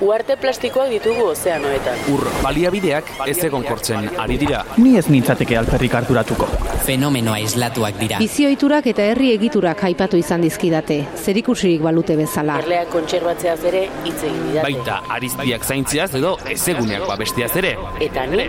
Uarte plastikoak ditugu ozeanoetan. Ur baliabideak ez egon kortzen ari dira. Ni ez nintzateke alperrik harturatuko. Fenomenoa islatuak dira. Bizioiturak eta herri egiturak aipatu izan dizkidate, zerikusirik balute bezala. Erleak kontserbatzeaz ere hitz egin didate. Baita ariztiak zaintziaz edo ezeguneak babestiaz ere. Eta ni,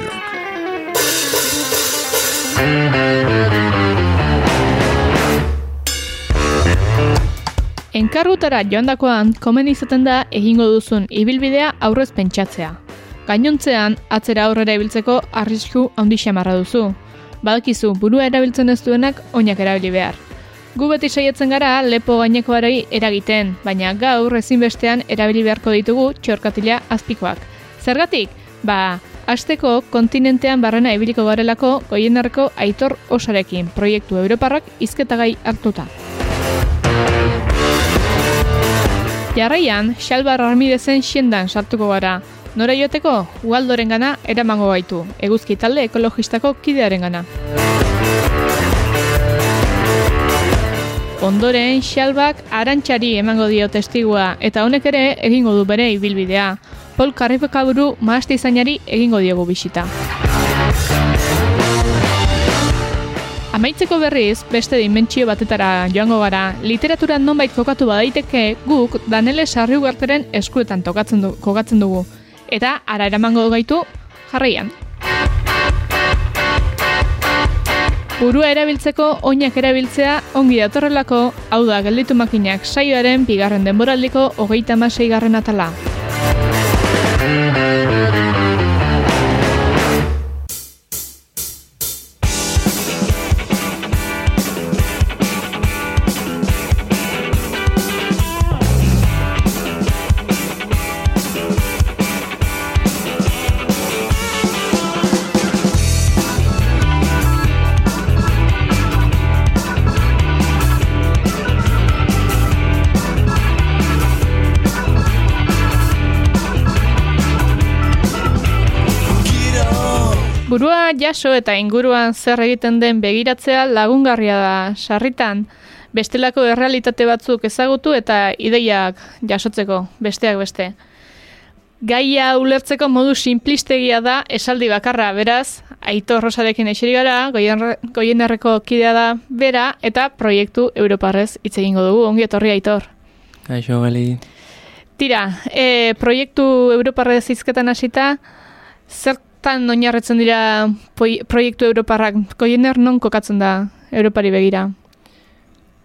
Enkargutara joandakoan komen izaten da egingo duzun ibilbidea aurrez pentsatzea. Gainontzean, atzera aurrera ibiltzeko arrisku handi xamarra duzu. Badakizu, burua erabiltzen ez duenak oinak erabili behar. Gu beti saiatzen gara lepo gainekoarei eragiten, baina gaur ezinbestean erabili beharko ditugu txorkatila azpikoak. Zergatik? Ba, Azteko kontinentean barrena ibiliko garelako goienarreko aitor osarekin proiektu Europarrak izketagai hartuta. Jarraian, Xalbar Armidezen xendan sartuko gara. Nora joateko, Ualdoren gana eramango gaitu, eguzki talde ekologistako kidearen gana. Ondoren, Xalbak arantxari emango dio testigua, eta honek ere egingo du bere ibilbidea. Pol Karrifekaburu maazti zainari egingo diogu bisita. Amaitzeko berriz, beste dimentsio batetara joango gara, literatura nonbait kokatu badaiteke guk Danele Sarriugarteren eskuetan tokatzen du, kokatzen dugu. Eta ara eramango gaitu jarraian. Burua erabiltzeko oinak erabiltzea ongi datorrelako, hau da gelditu makinak saioaren bigarren denboraldiko hogeita amasei garren atala. Jaso eta inguruan zer egiten den begiratzea lagungarria da sarritan. Bestelako errealitate batzuk ezagutu eta ideiak jasotzeko, besteak beste. Gaia ulertzeko modu simplistegia da esaldi bakarra, beraz, Aitor Rosarekin eseri gara, goien- goienerreko kidea da bera, eta proiektu Europarrez hitz egingo dugu, ongi etorri Aitor. Kaixo, Gali. Tira, e, proiektu Europarrez hizketan hasita, zertan oinarretzen dira proiektu Europarrak? Goiener non kokatzen da Europari begira?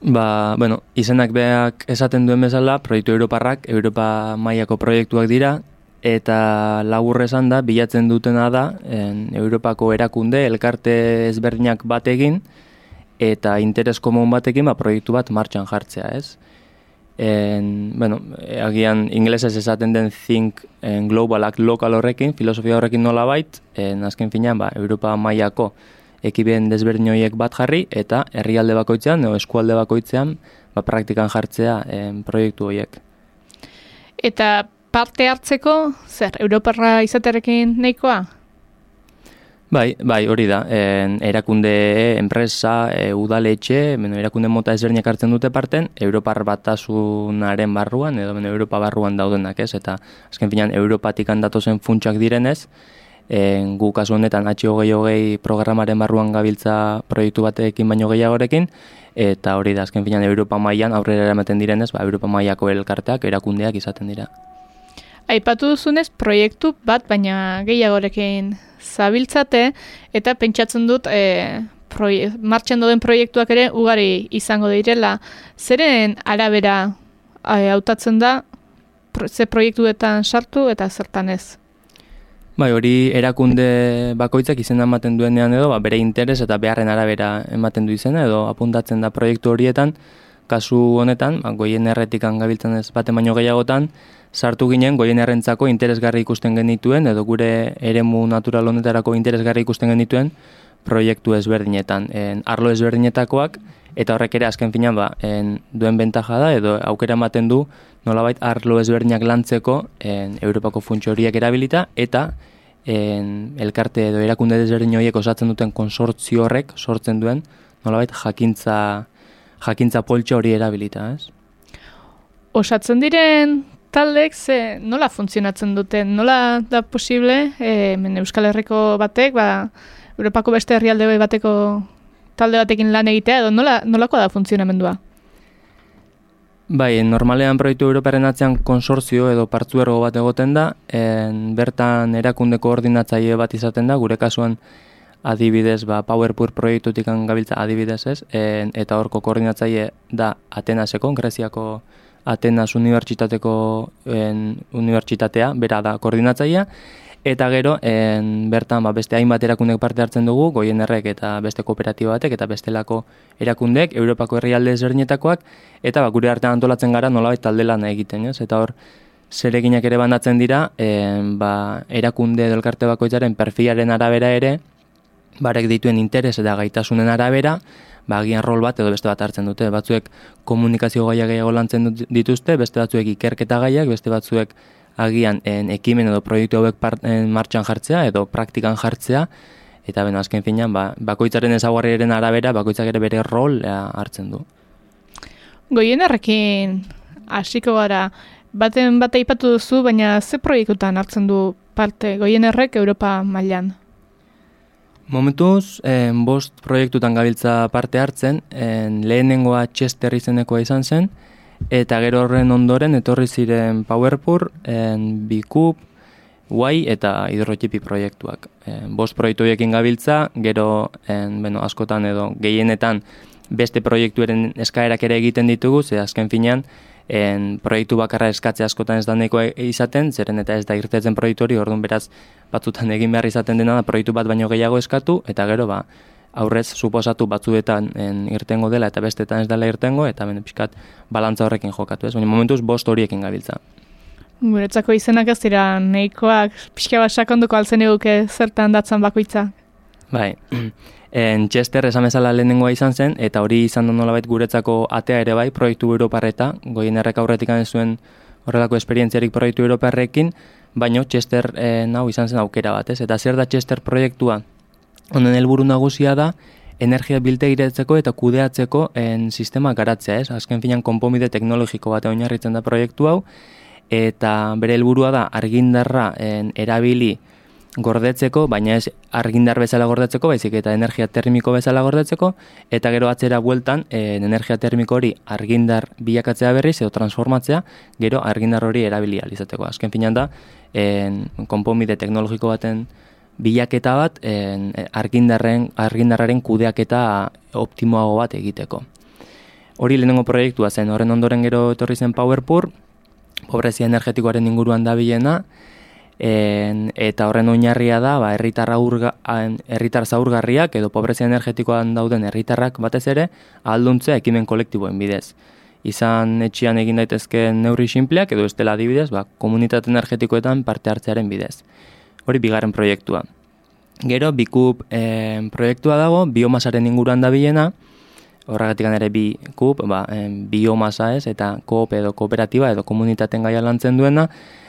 Ba, bueno, izenak beak esaten duen bezala, proiektu Europarrak, Europa mailako proiektuak dira, eta laburre esan da, bilatzen dutena da, en, Europako erakunde, elkarte ezberdinak batekin, eta interes komun batekin, ba, proiektu bat martxan jartzea, ez? En, bueno, agian inglesez esaten den think en, global act local horrekin, filosofia horrekin nola bait, en, azken finean, ba, Europa mailako ekiben desberdin horiek bat jarri, eta herrialde bakoitzean, edo eskualde bakoitzean, ba, praktikan jartzea en, proiektu horiek. Eta parte hartzeko, zer, Europarra izatearekin nahikoa? Bai, bai, hori da. En, erakunde, enpresa, e, udaletxe, bueno, erakunde mota ezberdinak hartzen dute parten, Europar batasunaren barruan, edo bueno, Europa barruan daudenak, ez? Eta azken finean, Europatik handatozen funtsak direnez, en, gu kasu honetan H hogei programaren barruan gabiltza proiektu batekin baino gehiagorekin, eta hori da, azken finean, Europa mailan aurrera eramaten direnez, ba, Europa mailako elkarteak, erakundeak izaten dira. Aipatu duzunez, proiektu bat, baina gehiagorekin zabiltzate, eta pentsatzen dut e, proie, martxan doden proiektuak ere ugari izango direla. Zeren arabera e, hautatzen da ze proiektuetan sartu eta zertan ez. Bai, hori erakunde bakoitzak izena ematen duenean edo, ba, bere interes eta beharren arabera ematen du izena edo apuntatzen da proiektu horietan, kasu honetan, ba, goien erretikan gabiltzen ez baten baino gehiagotan, sartu ginen goien errentzako interesgarri ikusten genituen edo gure eremu natural honetarako interesgarri ikusten genituen proiektu ezberdinetan, en, arlo ezberdinetakoak, eta horrek ere azken finan ba, en, duen bentaja da edo aukera ematen du nolabait arlo ezberdinak lantzeko en, Europako funtsio horiek erabilita eta en, elkarte edo erakunde desberdin horiek osatzen duten konsortzio horrek sortzen duen nolabait jakintza jakintza poltsa hori erabilita, ez? Osatzen diren taldek ze nola funtzionatzen duten, nola da posible e, hemen Euskal Herriko batek, ba, Europako beste herrialde bateko talde batekin lan egitea, edo nola, nolako da funtzionamendua? Bai, normalean proiektu Europaren atzean konsortzio edo partzuergo bat egoten da, en, bertan erakunde koordinatzaile bat izaten da, gure kasuan adibidez, ba, PowerPoint proiektutik gabiltza adibidez ez, en, eta horko koordinatzaile da Atenaseko, Greziako Atenas Unibertsitateko en, unibertsitatea, bera da koordinatzailea, eta gero en, bertan ba, beste hainbat erakundek parte hartzen dugu, goien errek eta beste kooperatiba batek eta bestelako erakundek, Europako herrialde ezberdinetakoak, eta ba, gure artean antolatzen gara nolabait talde lana egiten, ez? eta hor zereginak ere banatzen dira, en, ba, erakunde edo elkarte bakoitzaren perfilaren arabera ere, barek dituen interes eta gaitasunen arabera, ba, agian rol bat edo beste bat hartzen dute. Batzuek komunikazio gaiak gehiago lantzen dituzte, beste batzuek ikerketa gaiak, beste batzuek agian en, ekimen edo proiektu hauek part, en, martxan jartzea edo praktikan jartzea, eta beno, azken finean, ba, bakoitzaren ezaguarriaren arabera, bakoitzak ere bere rol eh, hartzen du. Goienerrekin hasiko gara, baten bat aipatu duzu, baina ze proiektutan hartzen du parte goienerrek Europa mailan? Momentuz, en, bost proiektutan gabiltza parte hartzen, en, lehenengoa Chester izenekoa izan zen, eta gero horren ondoren etorri ziren PowerPoint, en, Bikup, Guai eta hidrotipi proiektuak. En, bost proiektu horiekin gabiltza, gero en, beno, askotan edo gehienetan beste proiektuaren eskaerak ere egiten ditugu, ze azken finean en, proiektu bakarra eskatze askotan ez da nahikoa izaten, zeren eta ez da irtetzen proiektu hori, orduan beraz batzutan egin behar izaten dena da proiektu bat baino gehiago eskatu, eta gero ba, aurrez suposatu batzuetan en, irtengo dela eta bestetan ez dela irtengo, eta bene pixkat balantza horrekin jokatu, ez? Baina momentuz bost horiekin gabiltza. Guretzako izenak ez dira nahikoak, pixka bat sakonduko altzen eguke zertan datzan bakoitza. Bai, en Chester esan bezala lehenengoa izan zen, eta hori izan da nolabait guretzako atea ere bai, proiektu Europarreta, goien errek aurretik zuen horrelako esperientziarik proiektu Europarrekin, baino Chester eh, hau izan zen aukera bat, ez? Eta zer da Chester proiektua? Honen helburu nagusia da, energia biltegiretzeko eta kudeatzeko en sistema garatzea, ez? Azken finan konponbide teknologiko bat oinarritzen da proiektu hau, eta bere helburua da argindarra en, erabili gordetzeko, baina ez argindar bezala gordetzeko, baizik eta energia termiko bezala gordetzeko, eta gero atzera bueltan en, energia termiko hori argindar bilakatzea berriz edo transformatzea, gero argindar hori erabili izateko. Azken finan da, en, konponbide teknologiko baten bilaketa bat en, argindarren, argindarraren kudeaketa optimoago bat egiteko. Hori lehenengo proiektua zen, horren ondoren gero etorri zen PowerPoint, pobrezia energetikoaren inguruan dabilena, en, eta horren oinarria da, ba, herritar, herritar zaurgarriak edo pobrezia energetikoan dauden herritarrak batez ere, alduntzea ekimen kolektiboen bidez. Izan etxian egin daitezkeen neurri sinpleak edo estela adibidez, ba, komunitate energetikoetan parte hartzearen bidez. Hori bigarren proiektua. Gero, bikup eh, proiektua dago, biomasaren inguruan dabilena, horregatik ere bi kup, ba, biomasa ez, eta koop edo kooperatiba edo komunitaten gaia lantzen duena,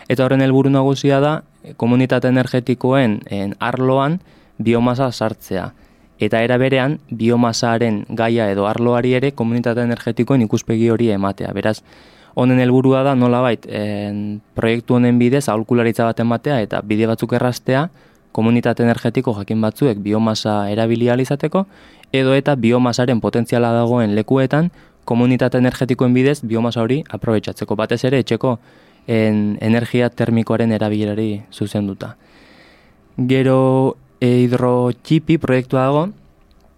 eta horren helburu nagusia da komunitate energetikoen en, arloan biomasa sartzea. Eta era berean, biomasaren gaia edo arloari ere komunitate energetikoen ikuspegi hori ematea. Beraz, honen helburua da nolabait en, proiektu honen bidez aholkularitza bat ematea eta bide batzuk erraztea komunitate energetiko jakin batzuek biomasa erabili ahal izateko edo eta biomasaren potentziala dagoen lekuetan komunitate energetikoen bidez biomasa hori aprobetsatzeko batez ere etxeko en, energia termikoaren erabilerari zuzenduta. Gero e, hidrotxipi proiektua dago,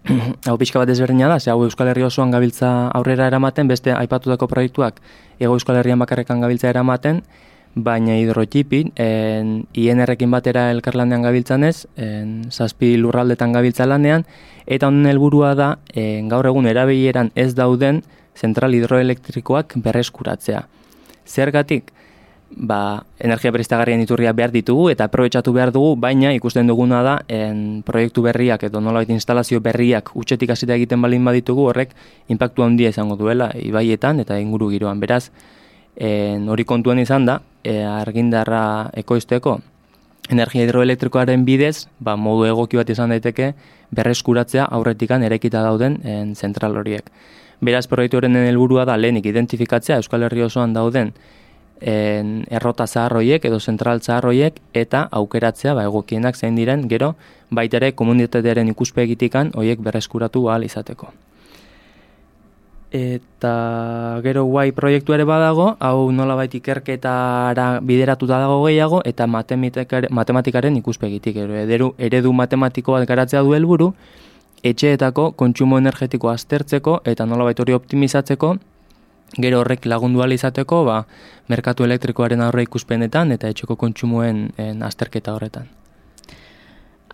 hau pixka bat ezberdina da, ze hau Euskal Herri osoan gabiltza aurrera eramaten, beste aipatutako proiektuak ego Euskal Herrian bakarrekan gabiltza eramaten, baina hidrotipin, en, INR-ekin batera elkarlanean gabiltzanez, en, zazpi lurraldetan gabiltza lanean, eta honen helburua da, en, gaur egun erabileran ez dauden zentral hidroelektrikoak berreskuratzea. Zergatik, ba, energia berriztagarrien iturria behar ditugu eta aprobetsatu behar dugu, baina ikusten duguna da en, proiektu berriak edo nolabait instalazio berriak utxetik hasita egiten balin baditugu horrek inpaktu handia izango duela ibaietan eta inguru giroan. Beraz, en, hori kontuen izan da, e, argindarra ekoizteko energia hidroelektrikoaren bidez, ba, modu egoki bat izan daiteke berreskuratzea aurretikan erekita dauden en, zentral horiek. Beraz, proiektu horren helburua da lehenik identifikatzea Euskal Herri osoan dauden en, errota zaharroiek edo zentral zaharroiek eta aukeratzea ba, egokienak zein diren gero baitere komunitatearen ikuspegitikan hoiek berreskuratu ahal izateko. Eta gero guai proiektu ere badago, hau nolabait ikerketara bideratuta dago gehiago eta matematikaren ikuspegitik. Eredu, eredu matematiko bat garatzea du helburu, etxeetako kontsumo energetiko aztertzeko eta nolabait hori optimizatzeko gero horrek lagundu izateko, ba, merkatu elektrikoaren aurre ikuspenetan eta etxeko kontsumoen en, azterketa horretan.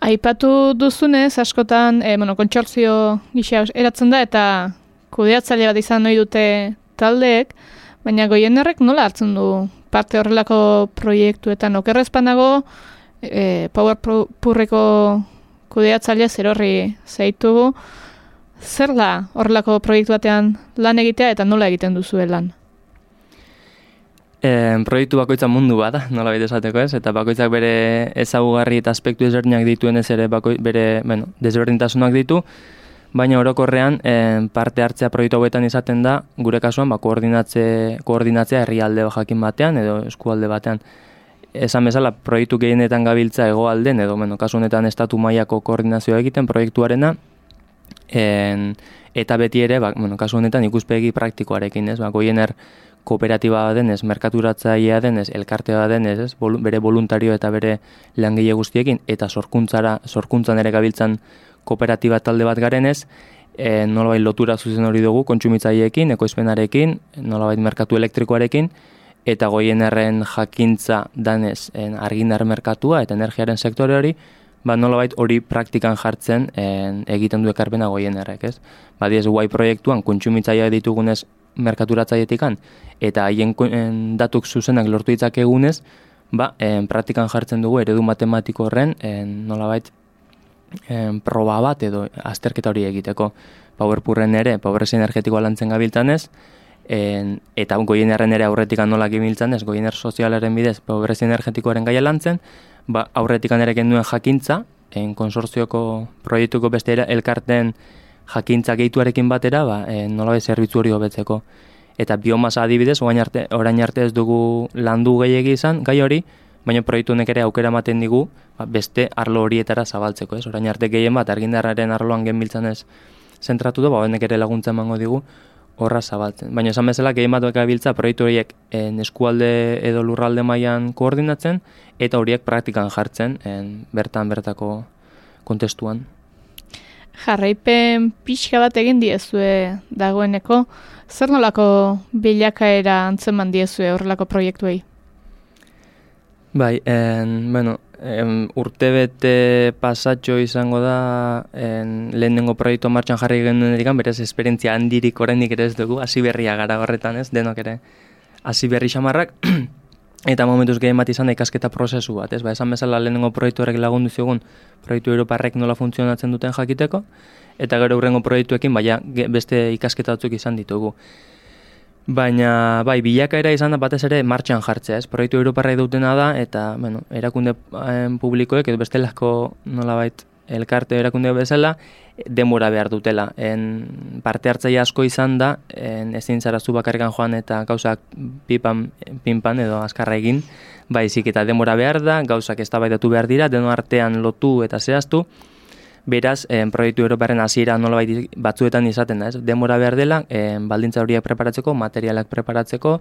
Aipatu duzunez, askotan, e, bueno, kontsortzio gisa eratzen da, eta kudeatzaile bat izan nahi dute taldeek, baina goienerrek nola hartzen du parte horrelako proiektuetan? Okerrezpanago, e, Power Purreko kudeatzaile zer horri zaitugu, zer da horrelako proiektu batean lan egitea eta nola egiten duzu lan? E, proiektu bakoitza mundu bada, nola baita esateko ez, eta bakoitzak bere ezagugarri eta aspektu ezberdinak dituen ez ere bako, bere bueno, desberdintasunak ditu, baina orokorrean e, parte hartzea proiektu hauetan izaten da, gure kasuan ba, koordinatze, koordinatzea herrialde jakin batean edo eskualde batean. Esan bezala, proiektu gehienetan gabiltza egoalden edo, bueno, kasu honetan estatu mailako koordinazioa egiten proiektuarena, en, eta beti ere, ba, bueno, kasu honetan ikuspegi praktikoarekin, ez, ba, goiener kooperatiba denez, merkaturatzailea denez, elkartea denez, ez, bere voluntario eta bere langile guztiekin, eta sorkuntzara, sorkuntzan ere gabiltzan kooperatiba talde bat garenez, e, nolabait lotura zuzen hori dugu, kontsumitzaileekin, ekoizpenarekin, nolabait merkatu elektrikoarekin, eta goienerren jakintza danez en, argindar merkatua eta energiaren sektore hori, ba, nolabait hori praktikan jartzen en, egiten du ekarpena goien errek, ez? Ba, diez, guai proiektuan, kontsumitzaia ditugunez merkaturatzaietikan, eta haien datuk zuzenak lortu ditzak egunez, ba, en, praktikan jartzen dugu eredu matematiko horren, en, nolabait, en, proba bat edo azterketa hori egiteko. Powerpurren ere, pobrezi energetikoa lantzen gabiltanez, en, eta goienerren ere aurretik nola gimiltzen ez, goiener sozialaren bidez pobrezi energetikoaren gaia lantzen, ba, aurretik anerekin duen jakintza, en konsortzioko proiektuko beste elkarten jakintza gehituarekin batera, ba, en, nola zerbitzu hori hobetzeko. Eta biomasa adibidez, orain arte, orain arte ez dugu landu gehiagi izan, gai hori, baina proiektu honek ere aukera ematen digu, ba, beste arlo horietara zabaltzeko, ez? Orain arte gehien bat, argindarraren arloan genbiltzan ez zentratu du, ba, honek ere laguntza emango digu, horra zabaltzen. Baina esan bezala, gehien bat biltza proiektu horiek en, eskualde edo lurralde mailan koordinatzen, eta horiek praktikan jartzen, en, bertan bertako kontestuan. Jarraipen pixka bat egin diezue dagoeneko, zer nolako bilakaera antzeman diezue horrelako proiektuei? Bai, en, bueno, em, urte pasatxo izango da en, lehenengo proiektu martxan jarri genuen erikan, berez esperientzia handirik oraindik ere ez dugu, hasi berria gara horretan ez, denok ere hasi berri xamarrak, eta momentuz gehien bat izan da ikasketa prozesu bat, ez, ba, esan bezala lehenengo proiektu horrek lagundu ziogun, proiektu Europarrek nola funtzionatzen duten jakiteko, eta gero urrengo proiektuekin, baina beste ikasketa batzuk izan ditugu. Baina, bai, bilakaera izan da batez ere martxan jartzea, ez? Proiektu Europarra dutena da, eta, bueno, erakunde publikoek, edo bestelako nolabait elkarte erakunde bezala, denbora behar dutela. En parte hartzaile asko izan da, en ezin zara zu bakarrikan joan eta gauzak pipan, pinpan edo azkarra egin, baizik eta denbora behar da, gauzak ez behar dira, deno artean lotu eta zehaztu, Beraz, en, proiektu Europaren hasiera nola batzuetan izaten da, ez? Demora behar dela, en, baldintza horiak preparatzeko, materialak preparatzeko,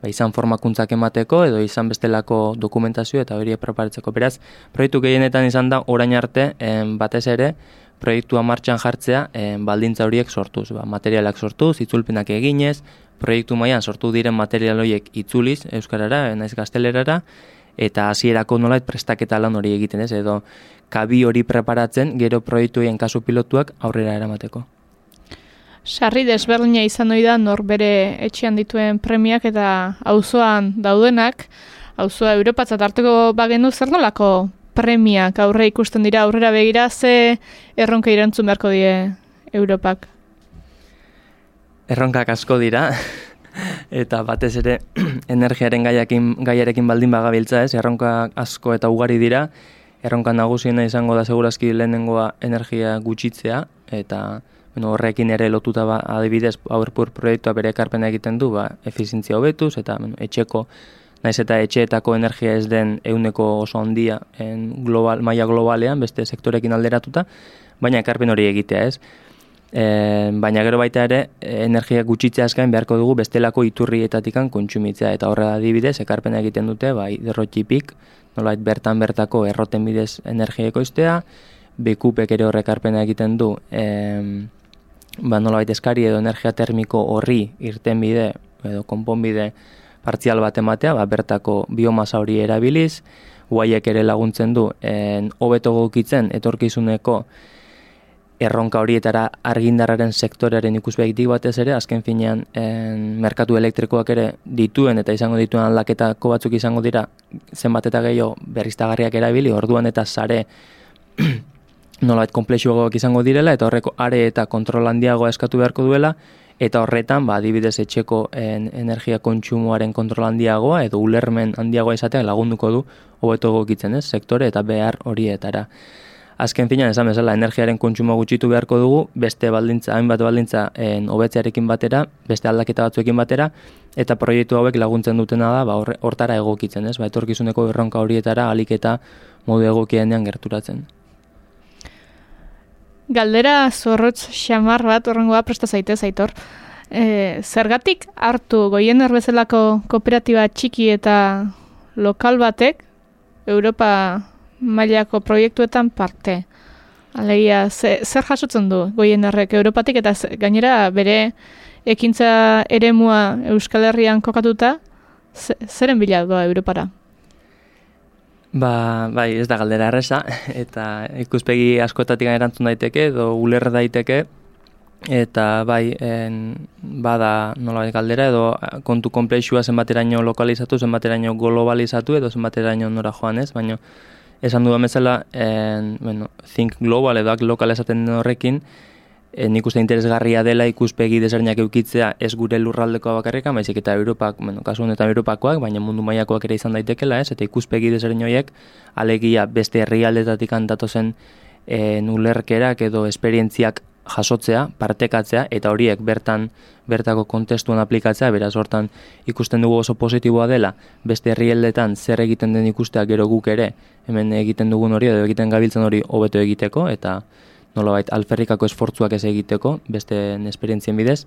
ba, izan formakuntzak emateko, edo izan bestelako dokumentazio eta horiek preparatzeko. Beraz, proiektu gehienetan izan da, orain arte, en, batez ere, proiektua martxan jartzea en, baldintza horiek sortuz. Ba, materialak sortuz, itzulpenak eginez, proiektu mailan sortu diren material horiek itzuliz euskarara, naiz gaztelerara eta hasierako nolait prestaketa lan hori egiten, ez? Edo kabi hori preparatzen gero proiektuien kasu pilotuak aurrera eramateko. Sarri desberdina izan ohi da nor bere etxean dituen premiak eta auzoan daudenak, auzoa Europatzat hartuko bagenu zer nolako premiak aurre ikusten dira aurrera begira ze erronka irantzun beharko die Europak. Erronkak asko dira eta batez ere energiaren gaiakin gaiarekin baldin bagabiltza, ez? Erronka asko eta ugari dira. Erronka nagusiena izango da segurazki lehenengoa energia gutxitzea eta bueno, horrekin ere lotuta ba, adibidez PowerPoint proiektua bere ekarpena egiten du, ba, efizientzia hobetuz eta bueno, etxeko naiz eta etxeetako energia ez den euneko oso handia en global, maia globalean, beste sektorekin alderatuta, baina ekarpen hori egitea ez. E, baina gero baita ere, energia gutxitzea azkain beharko dugu bestelako iturrietatikan kontsumitzea, eta horre adibidez, ekarpen egiten dute, bai, derrotxipik, nolait bertan bertako erroten bidez energia ekoiztea, bekupek ere horrek ekarpena egiten du, e, ba, nolabait eskari edo energia termiko horri irten bide edo konponbide partzial bat ematea, ba, bertako biomasa hori erabiliz, guaiek ere laguntzen du, hobeto gokitzen etorkizuneko erronka horietara argindarraren sektorearen ikusbegik batez ere, azken finean en, merkatu elektrikoak ere dituen eta izango dituen aldaketako batzuk izango dira zenbat eta gehiago berriztagarriak erabili, orduan eta sare nolait komplexuagoak izango direla eta horreko are eta kontrol handiagoa eskatu beharko duela eta horretan ba adibidez etxeko en, energia kontsumoaren kontrol handiagoa edo ulermen handiagoa izateak lagunduko du hobeto egokitzen, ez, sektore eta behar horietara. Azken finean esan bezala energiaren kontsumo gutxitu beharko dugu, beste baldintza, hainbat baldintza en hobetzearekin batera, beste aldaketa batzuekin batera eta proiektu hauek laguntzen dutena da, ba hortara egokitzen, ez? Ba etorkizuneko erronka horietara aliketa modu egokienean gerturatzen. Galdera zorrotz xamar bat horrengoa presta zaitez, aitor. E, zergatik hartu goien erbezalako kooperatiba txiki eta lokal batek Europa mailako proiektuetan parte. Alegia, ze, zer jasotzen du goien errek Europatik eta gainera bere ekintza eremua Euskal Herrian kokatuta, zeren bila doa Europara? Ba, bai, ez da galdera erresa, eta ikuspegi askotatik erantzun daiteke, edo uler daiteke, eta bai, en, bada nola galdera, edo kontu komplexua zenbateraino lokalizatu, zenbateraino globalizatu, edo zenbateraino nora joan ez, baina esan du bezala, en, bueno, think global edo lokal esaten horrekin, e, nik uste interesgarria dela ikuspegi desberdinak eukitzea ez gure lurraldekoa bakarrika, baizik eta Europak, bueno, kasu honetan Europakoak, baina mundu mailakoak ere izan daitekela, ez? Eta ikuspegi desberdin horiek alegia beste herrialdetatik antatu zen e, nulerkerak edo esperientziak jasotzea, partekatzea eta horiek bertan bertako kontestuan aplikatzea, beraz hortan ikusten dugu oso positiboa dela, beste herrialdetan zer egiten den ikustea gero guk ere, hemen egiten dugun hori edo egiten gabiltzen hori hobeto egiteko eta nolabait alferrikako esfortzuak ez egiteko, beste esperientzien bidez.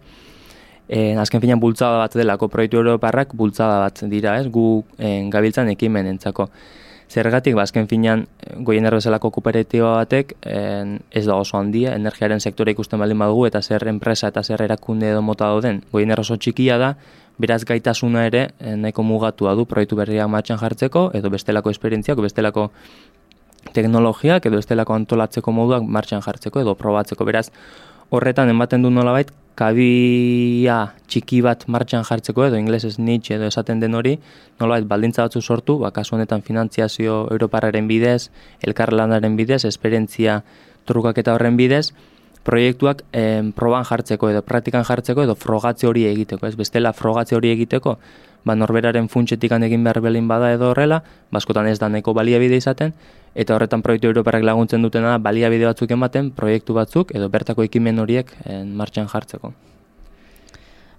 E, azken finean bultzada bat delako proiektu Europarrak bultzada bat dira, ez, gu e, gabiltzan ekimen entzako. Zergatik, ba, azken finean, goien erbezalako kooperatiba batek, en, ez da oso handia, energiaren sektore ikusten baldin badugu, eta zer enpresa eta zer erakunde edo mota dauden, goien oso txikia da, beraz gaitasuna ere nahiko mugatua du proiektu berriak martxan jartzeko, edo bestelako esperientziak, bestelako teknologiak edo estelako antolatzeko moduak martxan jartzeko edo probatzeko. Beraz, horretan ematen du nolabait, kabia txiki bat martxan jartzeko edo inglesez niche edo esaten den hori, nolabait baldintza batzu sortu, ba, kasu honetan finantziazio europarraren bidez, elkarlanaren bidez, esperientzia trukak eta horren bidez, proiektuak en, proban jartzeko edo praktikan jartzeko edo frogatze hori egiteko, ez? Bestela frogatze hori egiteko, ba, norberaren funtsetik egin behar belin bada edo horrela, baskotan ez da neko baliabide izaten, eta horretan proiektu europarrak laguntzen dutena baliabide batzuk ematen, proiektu batzuk edo bertako ekimen horiek en, martxan jartzeko.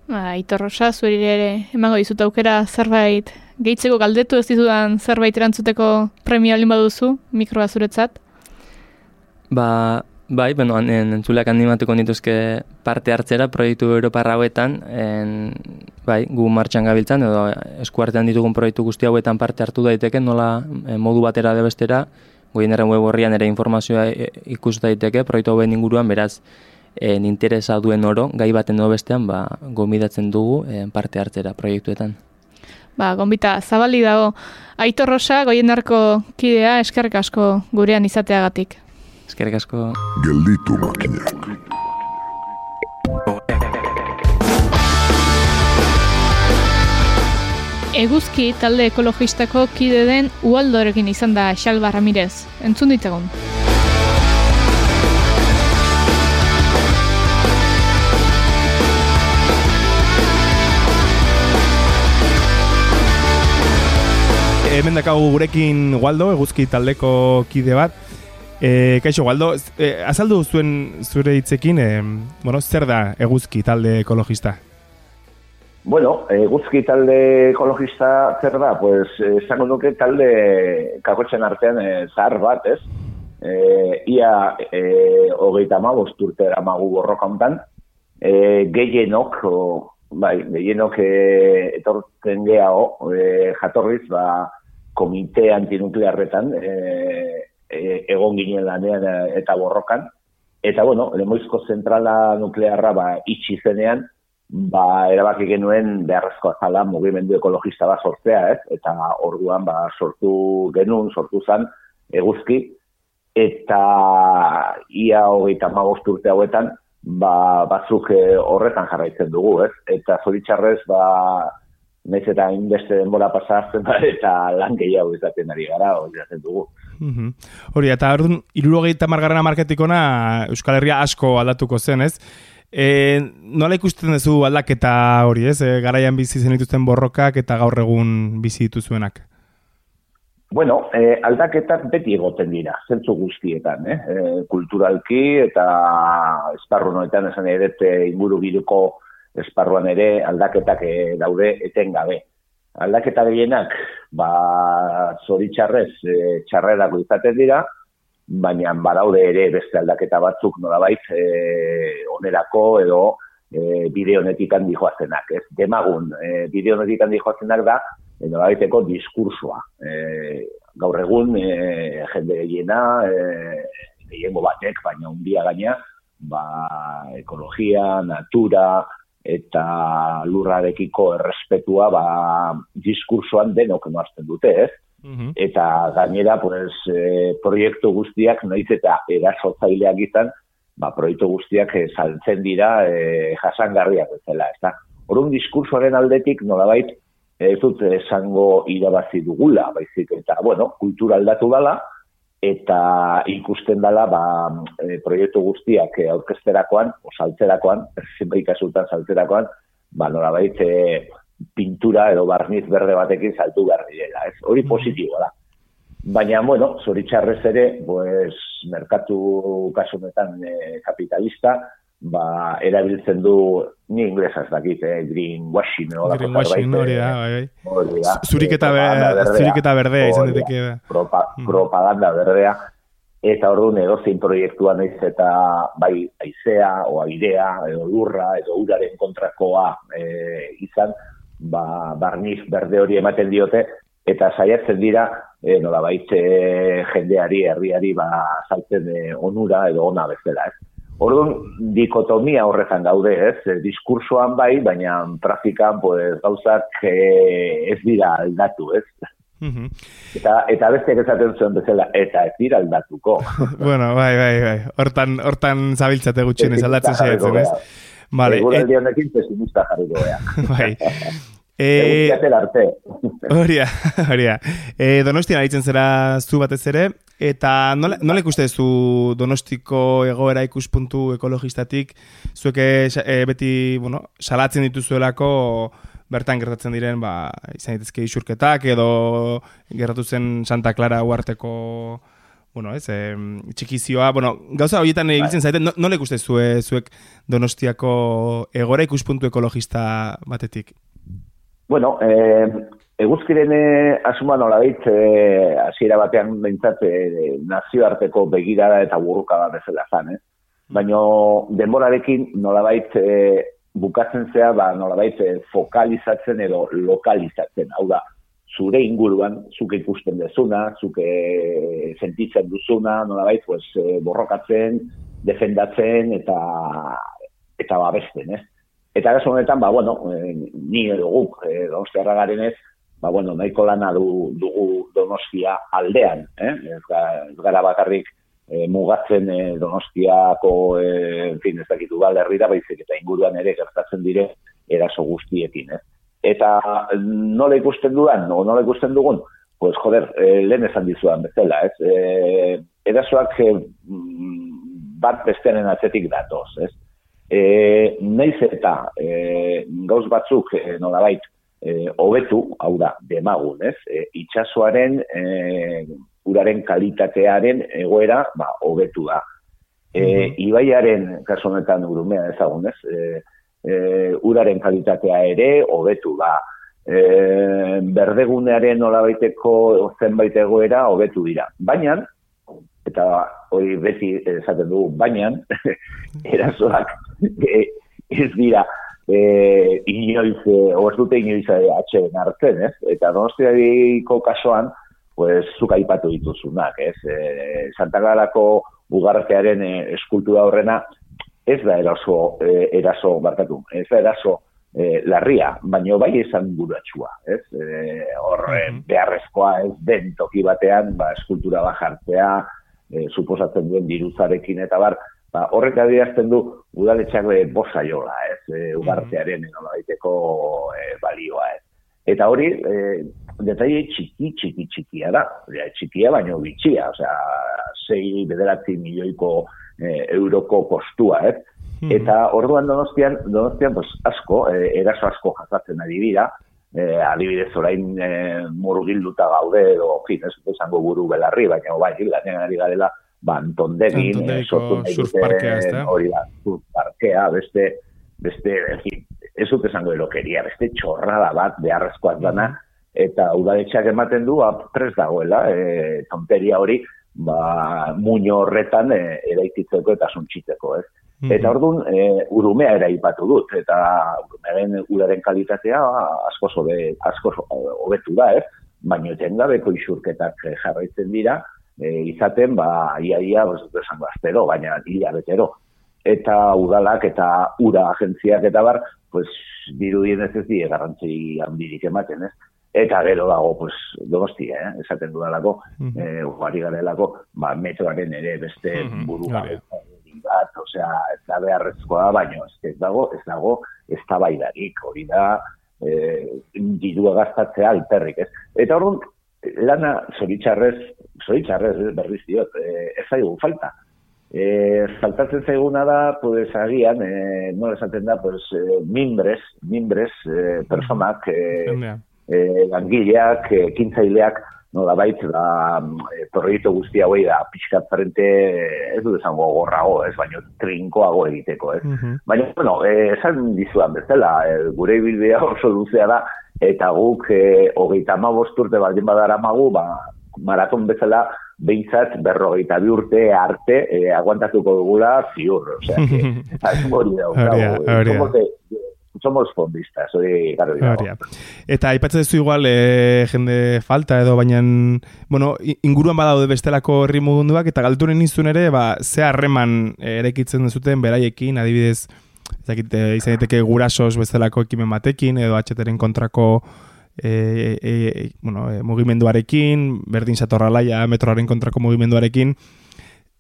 Ba, itorrosa, zueri ere emango dizut aukera zerbait gehitzeko galdetu ez dizudan zerbait erantzuteko premio alin baduzu, mikroa zuretzat? Ba, Bai, bueno, entzuleak animatuko nituzke parte hartzera proiektu Europa hauetan, en, bai, gu martxan gabiltzan, edo eskuartean ditugun proiektu guzti hauetan parte hartu daiteke, nola modu batera de bestera, goien web horrian ere informazioa e, ikus daiteke, proiektu hauen inguruan, beraz, en interesa duen oro, gai baten edo bestean, ba, gomidatzen dugu en, parte hartzera proiektuetan. Ba, gombita, zabali dago. Aitor Rosa, goienarko kidea, eskerrik asko gurean izateagatik. Eskerrik asko. Gelditu makinak. Eguzki talde ekologistako kide den Ualdorekin izan da Xalba Ramirez. Entzun ditzagun. Hemen dakagu gurekin Waldo, eguzki taldeko kide bat. E, kaixo, Waldo, e, azaldu zuen zure hitzekin, e, bueno, zer da eguzki talde ekologista? Bueno, eguzki talde ekologista zer da? Pues, esango nuke talde kakotzen artean e, zahar bat, ez? E, ia e, hogeita ma, bosturte eramagu borroka hontan, e, gehienok, o, bai, gehienok e, etortzen gehiago, e, jatorriz, ba, komite antinuklearretan e, e, egon ginen lanean e, eta borrokan. Eta, bueno, lemoizko zentrala nuklearra ba, itxi zenean, ba, erabaki genuen beharrezkoa zala mugimendu ekologista bat sortzea, ez? Eta orduan ba, sortu genuen, sortu zen eguzki, eta ia hogeita magost urte hauetan, ba, batzuk e, horretan jarraitzen dugu, ez? Eta zoritxarrez, ba, Naiz eta inbeste denbora pasazten da, eta lan gehiago izaten ari gara, hori dugu. Mm Hori, eta hori, irurogeita margarrena marketikona Euskal Herria asko aldatuko zen, ez? E, nola ikusten duzu aldaketa hori, ez? E, garaian bizi zen dituzten borrokak eta gaur egun bizi dituzuenak? Bueno, e, aldaketak beti egoten dira, zentzu guztietan, eh? E, kulturalki eta esparru noetan esan edete inguru biduko esparruan ere aldaketak e, daude etengabe. Aldaketa gehienak, ba, zoritxarrez, e, txarrerako izaten dira, baina badaude ere beste aldaketa batzuk nolabait e, onerako edo e, bide honetik handi joazenak. Ez? Demagun, e, bide honetik handi joazenak da, e, nolabaiteko diskursoa. E, gaur egun, e, jende gehiena, e, batek, baina un dia gaina, ba, ekologia, natura, eta lurrarekiko errespetua ba, diskursoan denok noazten dute, ez? Mhm. Eta gainera, pues, e, proiektu guztiak, noiz eta erasotzaileak izan, ba, proiektu guztiak e, saltzen dira e, jasangarriak bezala, ez da? Horun diskursoaren aldetik, nolabait, ez dut esango irabazi dugula, baizik, eta, bueno, kultura aldatu dala, eta ikusten dela ba, e, proiektu guztiak e, aurkezterakoan, o saltzerakoan, zenbait kasutan saltzerakoan, ba, norabait e, pintura edo barniz berde batekin saltu behar direla, ez? Hori mm. positiboa da. Baina, bueno, zoritxarrez ere, pues, merkatu kasunetan e, kapitalista, ba, erabiltzen du ni inglesa ez dakit, eh, greenwashing o greenwashing hori da, bai, bai. Zuriketa berdea, zuriketa berdea izan diteke da. Mm. Propaganda berdea eta orduan edo zein proiektua naiz eta bai aizea o airea edo lurra edo uraren kontrakoa e, izan, ba barniz berde hori ematen diote eta saiatzen dira e, nola baitze jendeari, herriari ba saltzen e, onura edo ona bezala, ez. Orduan, dikotomia horretan gaude, ez? E, diskursoan bai, baina trafikan pues, gauzak e, ez dira aldatu, ez? Mhm. Eta, eta beste ezaten zuen bezala, eta ez dira aldatuko. bueno, bai, bai, bai. Hortan, hortan zabiltzate gutxien ez aldatzen zaitzen, ez? Vale, Egun aldi honekin pesimista jarriko bai. Eh, Horia, horia. Eh, donostian aritzen zera zu batez ere, eta nola, nola ikuste zu donostiko egoera ikuspuntu ekologistatik, zueke e, beti, bueno, salatzen dituzuelako bertan gertatzen diren, ba, izan dituzke isurketak, edo gertatu zen Santa Clara uarteko, bueno, ez, e, txikizioa, bueno, gauza horietan ibiltzen zaiten, no, nola ikuste zue, zuek donostiako egoera ikuspuntu ekologista batetik? Bueno, eh, eguzkiren eh, asuma nola dit, eh, hasiera batean behintzat eh, nazioarteko begirada eta burruka bat bezala zan, eh? Baina denborarekin nolabait eh, bukatzen zea, ba, nolabait eh, fokalizatzen edo lokalizatzen. Hau da, zure inguruan, zuke ikusten dezuna, zuke sentitzen duzuna, nolabait, pues, eh, borrokatzen, defendatzen eta eta babesten, ez? Eta gaso honetan, ba, bueno, e, ni edo guk, e, donostiarra garen ez, ba, bueno, nahiko lana du, dugu donostia aldean, eh? ez, gara bakarrik e, mugatzen e, donostiako, e, en fin, ez dakitu herrira, baizik eta inguruan ere gertatzen dire eraso guztiekin, ez? Eta nola ikusten dudan, no, nola ikusten dugun, pues joder, e, lehen esan dizuan bezala, ez? E, erasoak e, bat bestearen atzetik datoz, ez? E, neiz eta e, gauz batzuk e, nolabait e, obetu, hau da, demagun, ez? E, itxasoaren e, uraren kalitatearen egoera, ba, obetu da. E, mm Ibaiaren, kaso honetan urumea ezagun, ez? E, e, uraren kalitatea ere, obetu da. E, berdegunearen nolabaiteko zenbait egoera, obetu dira. Baina, eta hori beti esaten dugu, baina, erasoak e, ez dira, e, inoiz, e, dute inoiz atxeren hartzen, ez? Eta donostiako kasoan, pues, zuka ipatu dituzunak, ez? E, Santa Clarako ugartearen e, eskultura horrena, ez da eraso, e, eraso, barkatu, ez da eraso e, larria, baino bai izan buratxua, ez? E, horre, beharrezkoa ez den toki batean, ba, eskultura bajartzea, e, suposatzen duen diruzarekin eta bar, ba, horrek adierazten du udaletxak be bosa jola, ez, e, ugartearen mm -hmm. e, balioa, ez. Eta hori, e, detaile txiki, txiki, txikia da, ja, txikia baino bitxia, osea, sei bederatzi milioiko e, euroko kostua, ez. Mm Eta orduan donostian, donostian, pues, asko, e, eraso asko jasatzen ari dira, e, adibidez orain e, murgilduta gaude, edo, fin, ez, esango buru belarri, baina bai, lanean ari garela, ba, antondegin, eh, sortu nahi dute, hori da, parkea, beste, beste, ez dut esango erokeria, beste txorrada bat beharrezkoak dana, eta udaletxak ematen du, ba, dagoela, e, tonteria hori, ba, muño horretan e, eraikitzeko eta suntxitzeko, ez? Eta orduan, e, urumea eraipatu dut, eta urumearen uraren kalitatea asko sobe, asko hobetu da, ez? Baina etengabeko isurketak jarraitzen dira, e, izaten, ba, ia, ia, esango, astero, baina ia betero. Eta udalak eta ura agentziak eta bar, pues, dirudien ez ez die garrantzi handirik ematen, ez? Eta gero dago, pues, donosti, eh? esaten dudalako, mm -hmm. e, garelako, ba, metroaren ere beste mm buru bat, osea, ez da beharrezkoa, baina ez dago, ez dago, ez da hori da, e, dirua gaztatzea alperrik, ez? Eta hori, lana zoritxarrez, zoritxarrez eh, berriz diot, e, ez zaigu falta. E, faltatzen zaiguna da, pues, agian, e, nola esaten da, pues, e, mimbres, mimbres, e, personak, e, e, langileak, e, kintzaileak, nola bait, da, e, proiektu guzti hauei da, pixkat frente, ez dut esango gorrago, ez, baina trinkoago egiteko, ez. Baina, bueno, e, esan dizuan bezala, e, gure bilbidea oso luzea da, eta guk e, hogeita ama bosturte baldin badara magu, ba, maraton bezala behintzat berrogeita bi urte arte e, aguantatuko dugula ziur. O sea, que, somos fondistas, hori Eta aipatzen duzu igual e, jende falta edo baina bueno, inguruan badaude bestelako herri mugunduak eta galturen izun ere, ba, ze harreman erekitzen zuten beraiekin, adibidez, ezakit, e, izan daiteke gurasos bezalako ekimen batekin, edo atxeteren kontrako e, e, e, bueno, mugimenduarekin, berdin satorralaia metroaren kontrako mugimenduarekin,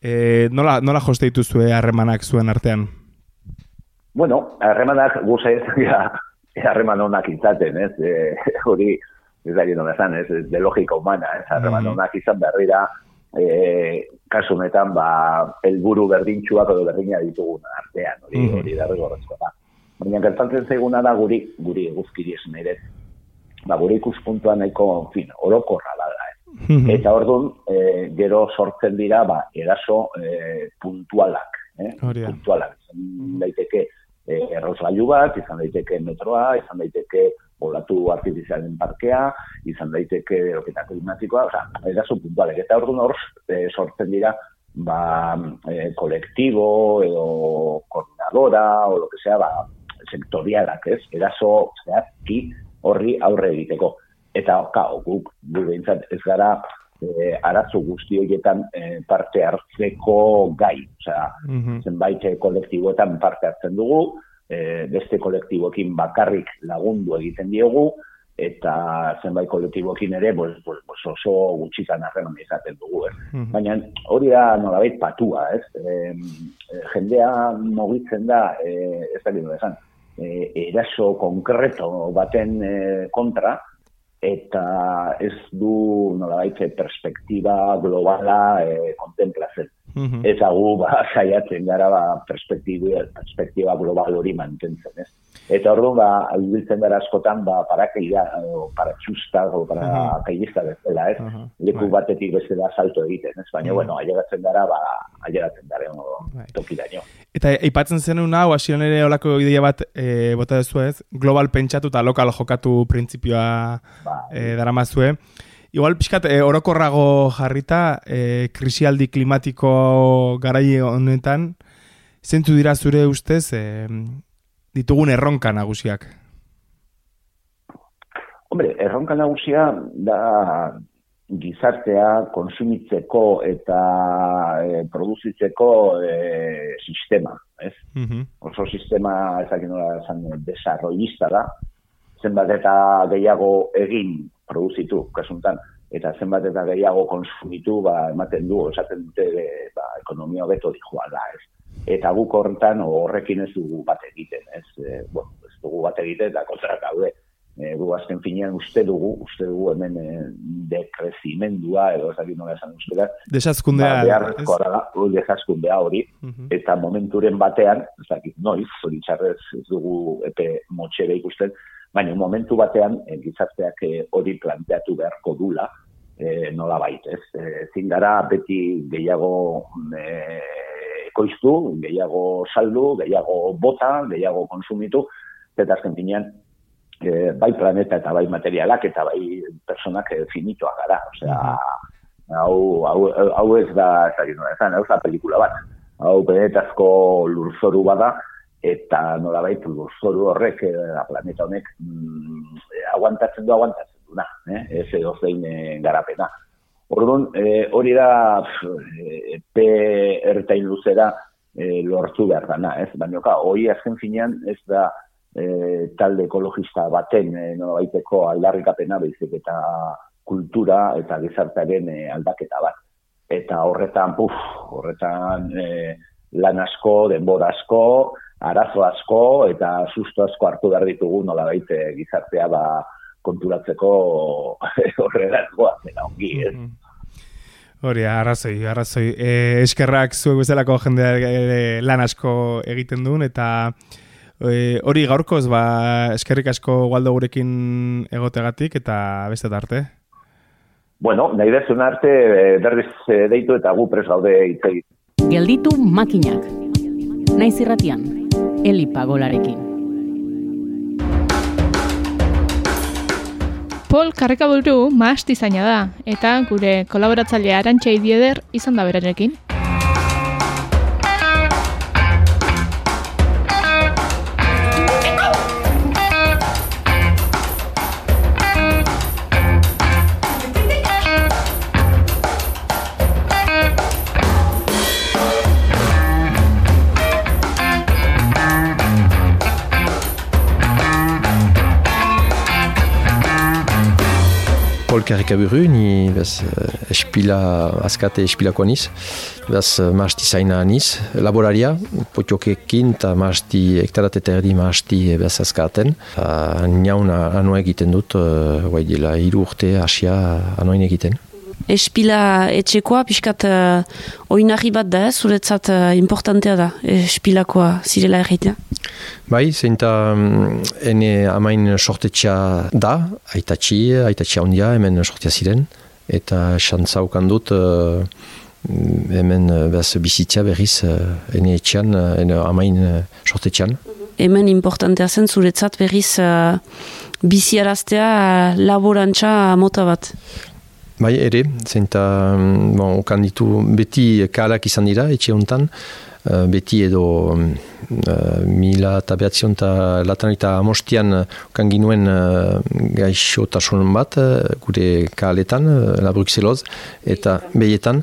e, nola, nola joste dituzue harremanak zuen artean? Bueno, harremanak guza ez harreman honak izaten, ez? E, hori, ez da gino bezan, ez? De logika humana, ez? Harreman mm -hmm. izan berrira, e, kasu honetan ba helburu berdintsuak edo berdina ditugun artean hori mm -hmm. hori da baina gertatzen zaiguna da guri guri eguzkiri esan ere ba gure ikuspuntua nahiko fin orokorra da mm eta ordun e, gero sortzen dira ba eraso e, puntualak eh puntualak mm -hmm. daiteke e, erroslailu bat izan daiteke metroa izan daiteke olatu artifizialen parkea, izan daiteke eroketa klimatikoa, oza, eraso puntualek. Eta orduan hor e, sortzen dira, ba, e, kolektibo edo koordinadora, o lo que sea, ba, sektorialak, ez? Eraso, zehazki, horri aurre egiteko. Eta, ka, guk, gure ez gara, e, arazo guzti horietan e, parte hartzeko gai. Osea, Mhm. zenbait e, kolektiboetan parte hartzen dugu, e, beste kolektiboekin bakarrik lagundu egiten diogu, eta zenbait kolektiboekin ere pues, pues, pues oso gutxitan harreman izaten dugu. Eh? Mhm. Baina hori da nolabait patua, ez? E, jendea mugitzen da, e, ez da esan, e, eraso konkreto baten e, kontra, eta ez du nolabait perspektiba globala e, kontemplatzen. Mhm. Eta gu ba, saiatzen gara ba, perspektiba, perspektiba global hori mantentzen, ez? Eta orduan, ba, albiltzen gara askotan, ba, parakeida, o paratxusta, o Mhm. parakaidista bezala, ez? Aha, Leku bai. batetik bezala salto egiten, ez? Baina, Mhm. bueno, ailegatzen gara, ba, ailegatzen gara, no, Bai. tokiraino. Eta aipatzen zenun hau, hasieran ere olako ideia bat e, bota dezu ez, global pentsatu eta lokal jokatu printzipioa e, daramazue. Igual pixkat e, orokorrago jarrita, e, krisialdi klimatiko garai honetan, zentzu dira zure ustez e, ditugun erronka nagusiak? Hombre, erronka nagusia da gizartea konsumitzeko eta e, produzitzeko e, sistema, ez? Mhm. Oso sistema, ezakin nola esan, desarrollista da, zenbat eta gehiago egin produzitu, kasuntan, eta zenbat eta gehiago konsumitu, ba, ematen du, esaten dute, ba, ekonomia beto dijoala, ez? Eta guk horretan horrekin ez dugu bat egiten, ez? E, bueno, ez dugu bat egiten, eta kontra gaude, e, gu azken finean uste dugu, uste dugu hemen e, dekrezimendua, edo ezakit nola esan uste da, Desazkundea, ba, beharrezkoa da, desazkundea hori, Mhm. eta momenturen batean, ez dakit noiz, hori txarrez ez dugu epe motxera ikusten, baina momentu batean e, gizarteak e, hori planteatu beharko dula, e, nola baitez. E, ezin gara beti gehiago e, ekoiztu, gehiago saldu, gehiago bota, gehiago konsumitu, eta azken finean, e, bai planeta eta bai materialak eta bai personak finitoa gara. Osea, hau, hau, hau ez da, ez nola esan, hau ez da pelikula bat. Hau benetazko lurzoru bada, eta nolabait lurzoru horrek, e, planeta honek, mm, aguantatzen du, aguantatzen duna, eh? ez edo zein e, garapena. Orduan, e, hori da e, epe ertain luzera e, lortu behar dana, ez? Baina, hori azken finean ez da e, talde ekologista baten e, nolabaiteko aldarrikapena baizik eta kultura eta gizartaren e, aldaketa bat. Eta horretan, puf, horretan e, lan asko, denbora asko, arazo asko eta susto asko hartu behar ditugu nolabait e, gizartea ba, konturatzeko horrela goa zena ongi, ez? Hori, arrazoi, arrazoi. E, eskerrak zuek bezalako jendea ere lan asko egiten duen, eta e, hori gaurkoz, ba, eskerrik asko gualdo gurekin egotegatik, eta beste arte. Bueno, nahi dezun arte e, berriz e, deitu eta gu pres gaude egiten. Gelditu makinak. Naiz irratian, Eli Pagolarekin. Paul Karrekaburu maast izaina da, eta gure kolaboratzailea arantxa idieder izan da berarekin. Paul Karikaburu, ni bez, eh, espila, azkate espilako aniz, bez, eh, maasti zaina aniz, laboraria, potiokekin eta maasti, hektarat eta erdi maasti eh, bez azkaten. Uh, Niauna anu egiten dut, uh, guai dila, hiru urte asia anoin egiten. Espila etxekoa, pixkat uh, oinarri bat da, zuretzat uh, importantea da, espilakoa zirela erreitea. Bai, zeinta mm, ene amain sortetxea da, aitatxi, aitatxi handia hemen sortea ziren, eta xantzaukan dut uh, hemen bez bizitzea berriz uh, ene etxean, ene amain uh, sortetxean. Hemen importantea zen zuretzat berriz uh, biziaraztea laborantza mota bat. Bai, ere, zeinta, mm, bon, okan ditu beti kalak izan dira etxe hontan, beti edo uh, mila eta behatzion eta latan eta amostian kan ginuen uh, gaixotasun bat gure kaletan, uh, la Bruxelloz, eta behietan,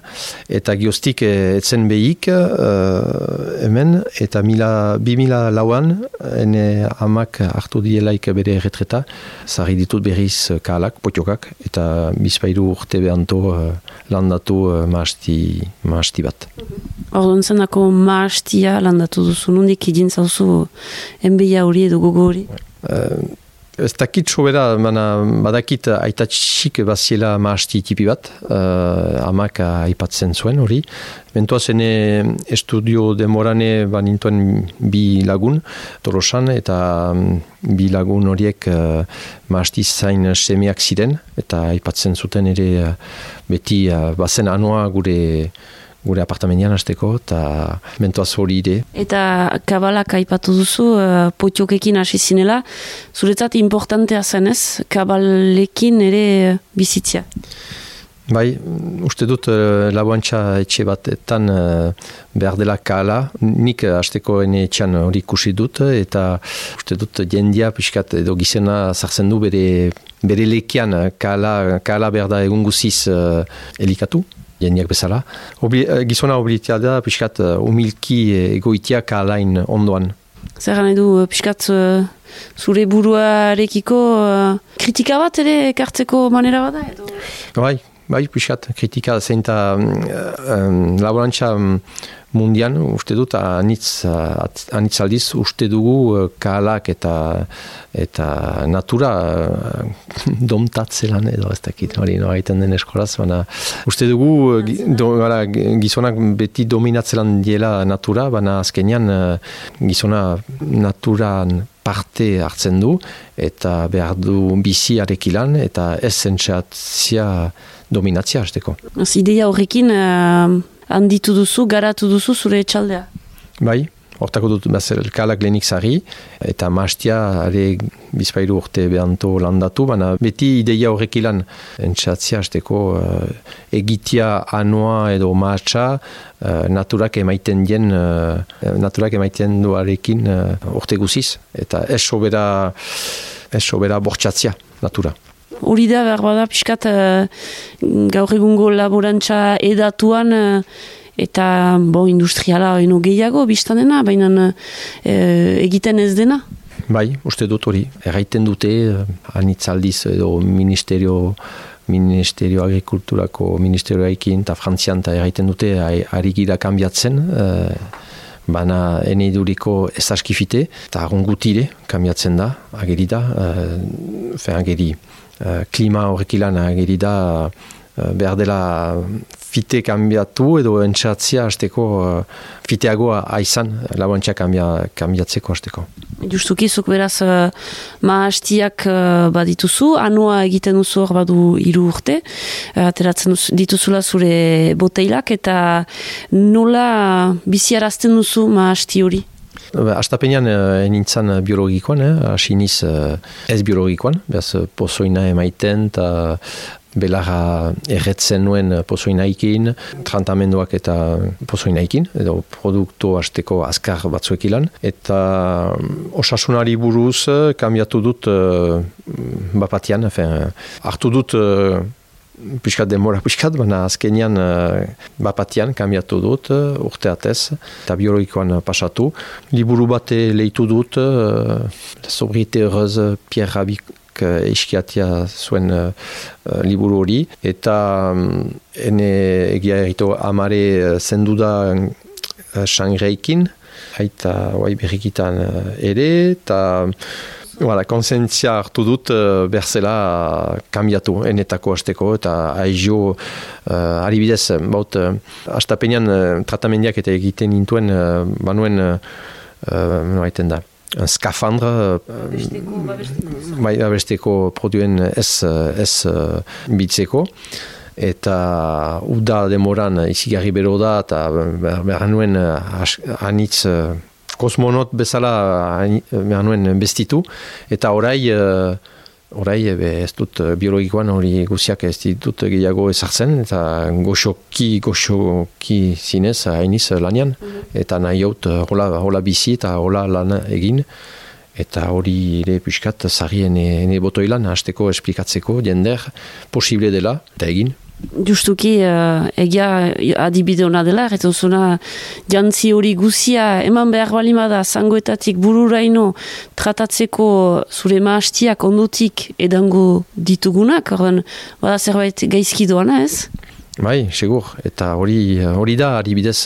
eta gioztik etzen behik hemen, eta mila, bi mila lauan, ene amak hartu dielaik bere erretreta, zarri ditut berriz kalak, potiokak, eta bizpairu urte behanto uh, landatu uh, maasti, bat. Orduan zenako maastia landatu duzu, nondik idin zauzu enbeia hori edo gogo hori? Uh, Ez dakit sobera, mana badakit aitatxik baziela maasti tipi bat, uh, amak aipatzen zuen hori. Bentoa zene estudio demorane banintuen bi lagun, torosan, eta um, bi lagun horiek uh, maasti zain semeak ziren, eta aipatzen zuten ere uh, beti uh, bazen anoa gure gure apartamendian hasteko eta mentoaz hori ide. Eta kabalak aipatu duzu, uh, potiokekin hasi zinela, zuretzat importantea zenez, kabalekin ere bizitzia? Bai, uste dut uh, laboantxa etxe batetan uh, behar dela kala, nik hasteko ene etxan hori kusi dut, eta uste dut jendia piskat edo gizena zartzen du bere, bere lekian kala, kala behar da egun guziz uh, elikatu jendeak bezala. Obli, uh, gizona oblitea da, piskat, uh, umilki egoitiak alain ondoan. Zer gane du, piskat, uh, zure buruarekiko kritika bat ere ekartzeko manera bada? Edo? Bai, bai, piskat, kritika zeinta um, laborantza um, mundian, uste dut, anitz, anitz aldiz, uste dugu uh, kalak eta eta natura uh, domtatzelan edo ez dakit, hori no, haiten den eskolaz, baina uste dugu uh, do, gara, gizonak beti dominatzelan diela natura, baina azkenean gizona naturan parte hartzen du eta behar du bizi arekilan eta ez zentsatzia dominatzia hasteko. Ideia horrekin handitu duzu, garatu duzu zure etxaldea? Bai, hortako dut bezer kalak lehenik zari, eta mastia are bizpairu urte behanto landatu, baina beti ideia horrek ilan entzatzia azteko uh, egitia anoa edo maatsa uh, naturak emaiten dien uh, naturak emaiten duarekin uh, urte guziz, eta ez sobera ez sobera bortxatzia natura. Hori da, behar bada, pixkat, uh, gaur egungo laborantza edatuan, uh, eta bo, industriala eno gehiago, biztanena, baina uh, egiten ez dena? Bai, uste dut hori. Erraiten dute, uh, anitzaldiz edo ministerio, ministerio agrikulturako ministerioaikin eta frantzian eta erraiten dute, ari gira kambiatzen, uh, Bana ene iduriko ez askifite, eta arungutire, kambiatzen da, ageri da, uh, ageri, Eh, klima horrek ilan ageri da behar dela fite kambiatu edo entzatzia hasteko uh, fiteagoa aizan lauantza kambia, kambiatzeko hasteko. Justuki zuk beraz uh, maastiak uh, badituzu, anua egiten duzu hor badu hiru urte, uh, ateratzen dituzula zure boteilak eta nola biziarazten duzu maasti hori? Astapenean eh, nintzen biologikoan, eh? asiniz eh, ez biologikoan, behaz pozoina emaiten eta belarra erretzen nuen pozoinaikin, trantamenduak eta pozoinaikin, edo produktu hasteko azkar batzuek ilan. Eta osasunari buruz, kambiatu dut uh, bapatian, hartu dut piskat demora piskat, baina azkenian uh, bapatian kambiatu dut uh, urte atez, eta biologikoan pasatu. Liburu bate leitu dut, uh, La sobriete heureuse Pierre Rabik uh, eskiatia zuen uh, liburu hori, eta um, ene egia erito amare uh, zendu da uh, sangreikin, haita oai berrikitan uh, ere, eta Voilà, konsentzia hartu dut uh, berzela kambiatu enetako hasteko. Eta aizio uh, eh, aribidez, baut, uh, astapenean uh, tratamendiak eta egiten intuen uh, banuen uh, uh, da. Skafandra uh, bai, abesteko produen ez, ez bitzeko eta uda demoran izigarri bero da eta behar nuen anitz kosmonot bezala behar nuen bestitu, eta orai, uh, orai ez dut uh, biologikoan hori guziak ez ditut gehiago ezartzen, eta goxoki, goxoki zinez hainiz lanian, mhm. eta nahi haut hola, hola bizi eta hola lan egin, eta hori ere piskat zarien ene botoilan hasteko esplikatzeko jender posible dela eta egin. Justuki uh, egia adibide hona dela, eta zuna jantzi hori guzia eman behar balimada zangoetatik bururaino tratatzeko zure maastiak ondotik edango ditugunak, ordan, bada zerbait gaizki doana ez? Bai, segur, eta hori hori da adibidez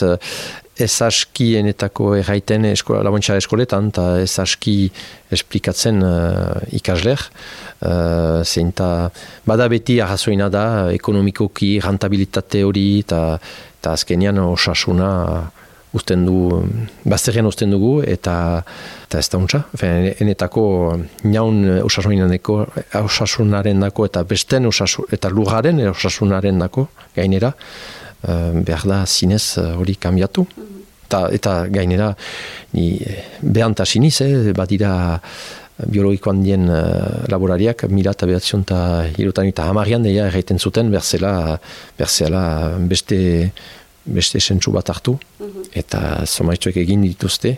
ez askienetako erraiten eskola, labontxa eskoletan, eta ez aski esplikatzen uh, ikasler. Uh, zeinta, bada beti arrazoina da, ekonomikoki, rentabilitate hori, eta azkenian osasuna usten du, bazterrean usten dugu, eta, eta ez da untsa. Enetako naun osasunaren dako, eta besten osasun, eta lugaren osasunaren dako, gainera, behar da zinez hori uh, kambiatu. Ta, eta gainera, ni behantaziniz, eh, badira biologikoan dien uh, laborariak, mila eta behatzion eta hirutan eta hamarian deia erraiten zuten, berzela, berzela beste, beste sentzu bat hartu, mhm. eta zomaitzuek egin dituzte,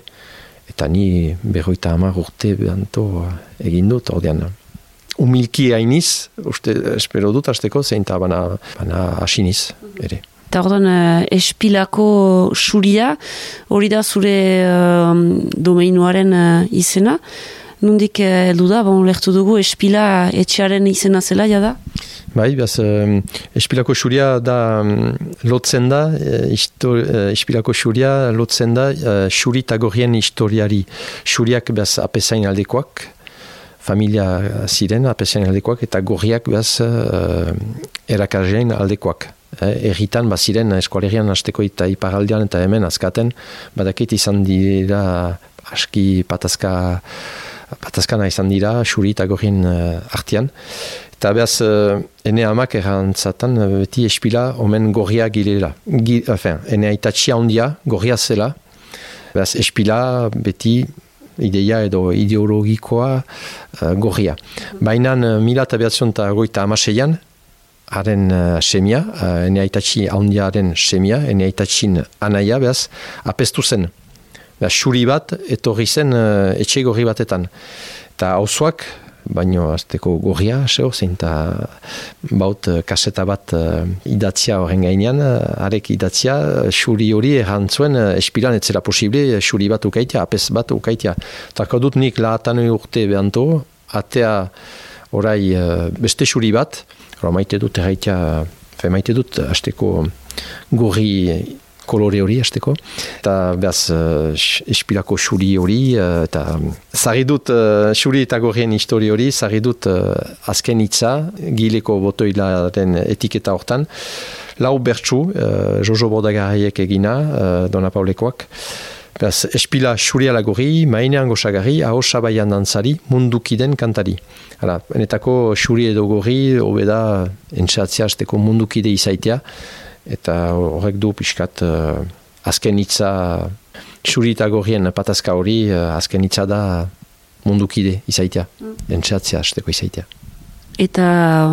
eta ni berroita hamar urte behanto egin dut, ordean, umilki hainiz, uste, espero dut azteko, zein eta bana, bana asiniz, ere. Eta ordan, uh, espilako suria, hori da zure uh, domeinuaren uh, izena. Nundik heldu da, bon, lehtu dugu, espila etxearen izena zela, ja da? Bai, behaz, espilako suria da um, lotzen da, isto, espilako suria lotzen da, uh, suri tagorien historiari. Suriak behaz apesain aldekoak, familia ziren apesain aldekoak, eta gorriak behaz uh, erakarrein aldekoak eh, erritan baziren eskualerian hasteko eta iparaldian eta hemen azkaten, badakit izan dira aski patazka patazkana izan dira, xuri eta gorien uh, artian. Eta behaz, uh, ene amak errantzatan, beti espila omen gorria gilela. Gi, enfin, ene aitatxia ondia, gorria zela. Behaz, espila beti ideia edo ideologikoa uh, gorria. Baina, uh, mila eta behatzion eta goita amaseian, haren uh, semia, uh, ene aitatxi haundiaren semia, ene aitatxin anaia, behaz, apestu zen. Behaz, xuri bat, etorri zen uh, etxe gorri batetan. Eta hauzuak, baino azteko gorria, seo, zein eta baut kaseta bat uh, idatzia horren gainean, arek idatzia, xuri hori errantzuen uh, espiran etzera posible, xuri bat ukaitia, apes bat ukaitia. Eta dut nik lahatan urte behanto, atea orai uh, beste xuri bat, Hora, maite dut erraitea, fe maite dut azteko gorri kolore hori azteko. Eta behaz uh, espilako xuri hori, uh, eta zarri dut uh, xuri eta gorrien histori hori, zarri dut uh, azken hitza, gileko botoilaren etiketa hortan. Lau bertsu, uh, Jojo Bordagarriek egina, uh, Dona Paulekoak. Beraz, espila xuria lagori, mainean gozagarri, ahosa baian dantzari, mundukiden kantari. Hala, enetako xuri edo gorri, obeda, entzatzea azteko mundukide izaitea, eta horrek du pixkat uh, azken itza, xuri eta gorrien patazka hori, uh, azken itza da mundukide izaitea, mm. entzatzea azteko izaitea. Eta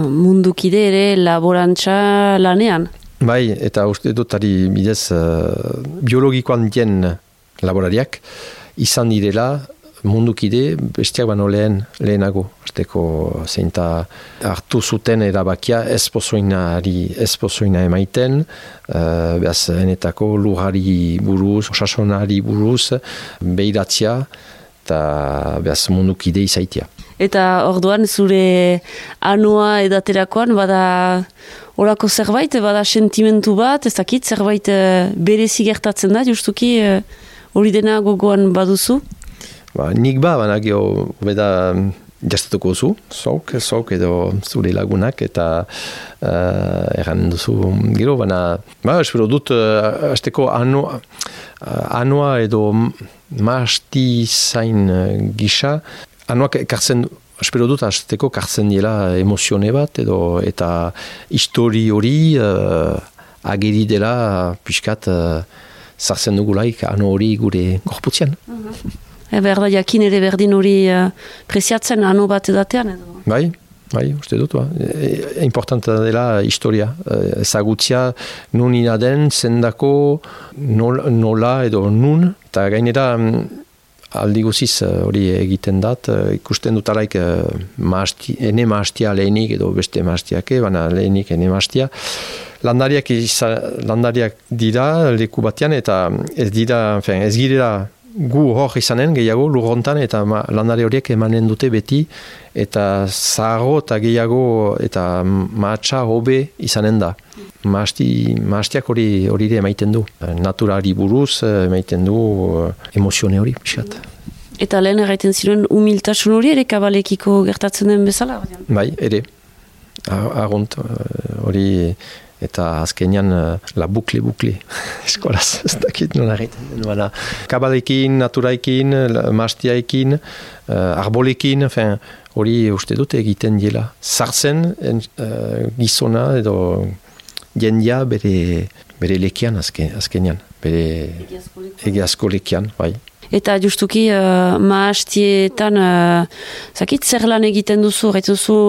mundukide ere laborantza lanean? Bai, eta uste dut ari bidez uh, biologikoan dien laborariak izan direla mundukide bestiak bano lehen lehenago azteko zeinta hartu zuten erabakia ez pozoinari ez pozoina emaiten uh, behaz enetako lurari buruz osasonari buruz behiratzia eta behaz mundukide izaitia Eta orduan zure anua edaterakoan bada orako zerbait, bada sentimentu bat, ez dakit zerbait eh, berezi gertatzen da, justuki eh, hori dena gogoan baduzu? Ba, nik ba, baina geho, beda mm, jastatuko zu, zok, zok edo zure lagunak, eta uh, erran duzu gero, baina, ba, espero dut, uh, azteko anua, anua edo maasti zain gisa, anuak kartzen, espero dut, azteko kartzen dela emozione bat, edo, eta histori hori uh, ageri dela, pixkat, zartzen dugulaik ano hori gure gorputzean. E, berda jakin ere berdin hori uh, preziatzen ano bat edatean edo? Bai, bai, uste dut, ba. E, importanta dela historia, e, ezagutzia nun den, zendako, nola, nola edo nun, eta gainera mm, aldi guziz hori egiten dat, ikusten dut alaik maasti, ene maastia lehenik edo beste maastiake, baina lehenik ene maastia, Landariak, landariak dira leku batean eta ez dira, ez girela gu hor izanen gehiago lurrontan eta ma, landare horiek emanen dute beti eta zago eta gehiago eta maatsa hobe izanen da. Maasti, maastiak hori hori ere emaiten du. Naturari buruz emaiten du emozione hori, pixat. Eta lehen erraiten ziren humiltasun hori ere kabalekiko gertatzen den bezala? Bai, ere. Agunt, hori eta azkenean uh, la bukle bukle eskolaz ez dakit nola egiten den kabalekin, naturaikin, mastiaikin uh, arbolekin hori uste dute egiten dela sartzen uh, gizona edo jendia bere, bere lekian azken, azkenean. Bere egiazko lekian bai. Eta justuki, uh, maastietan, uh, zakit, zer lan egiten duzu, gaituzu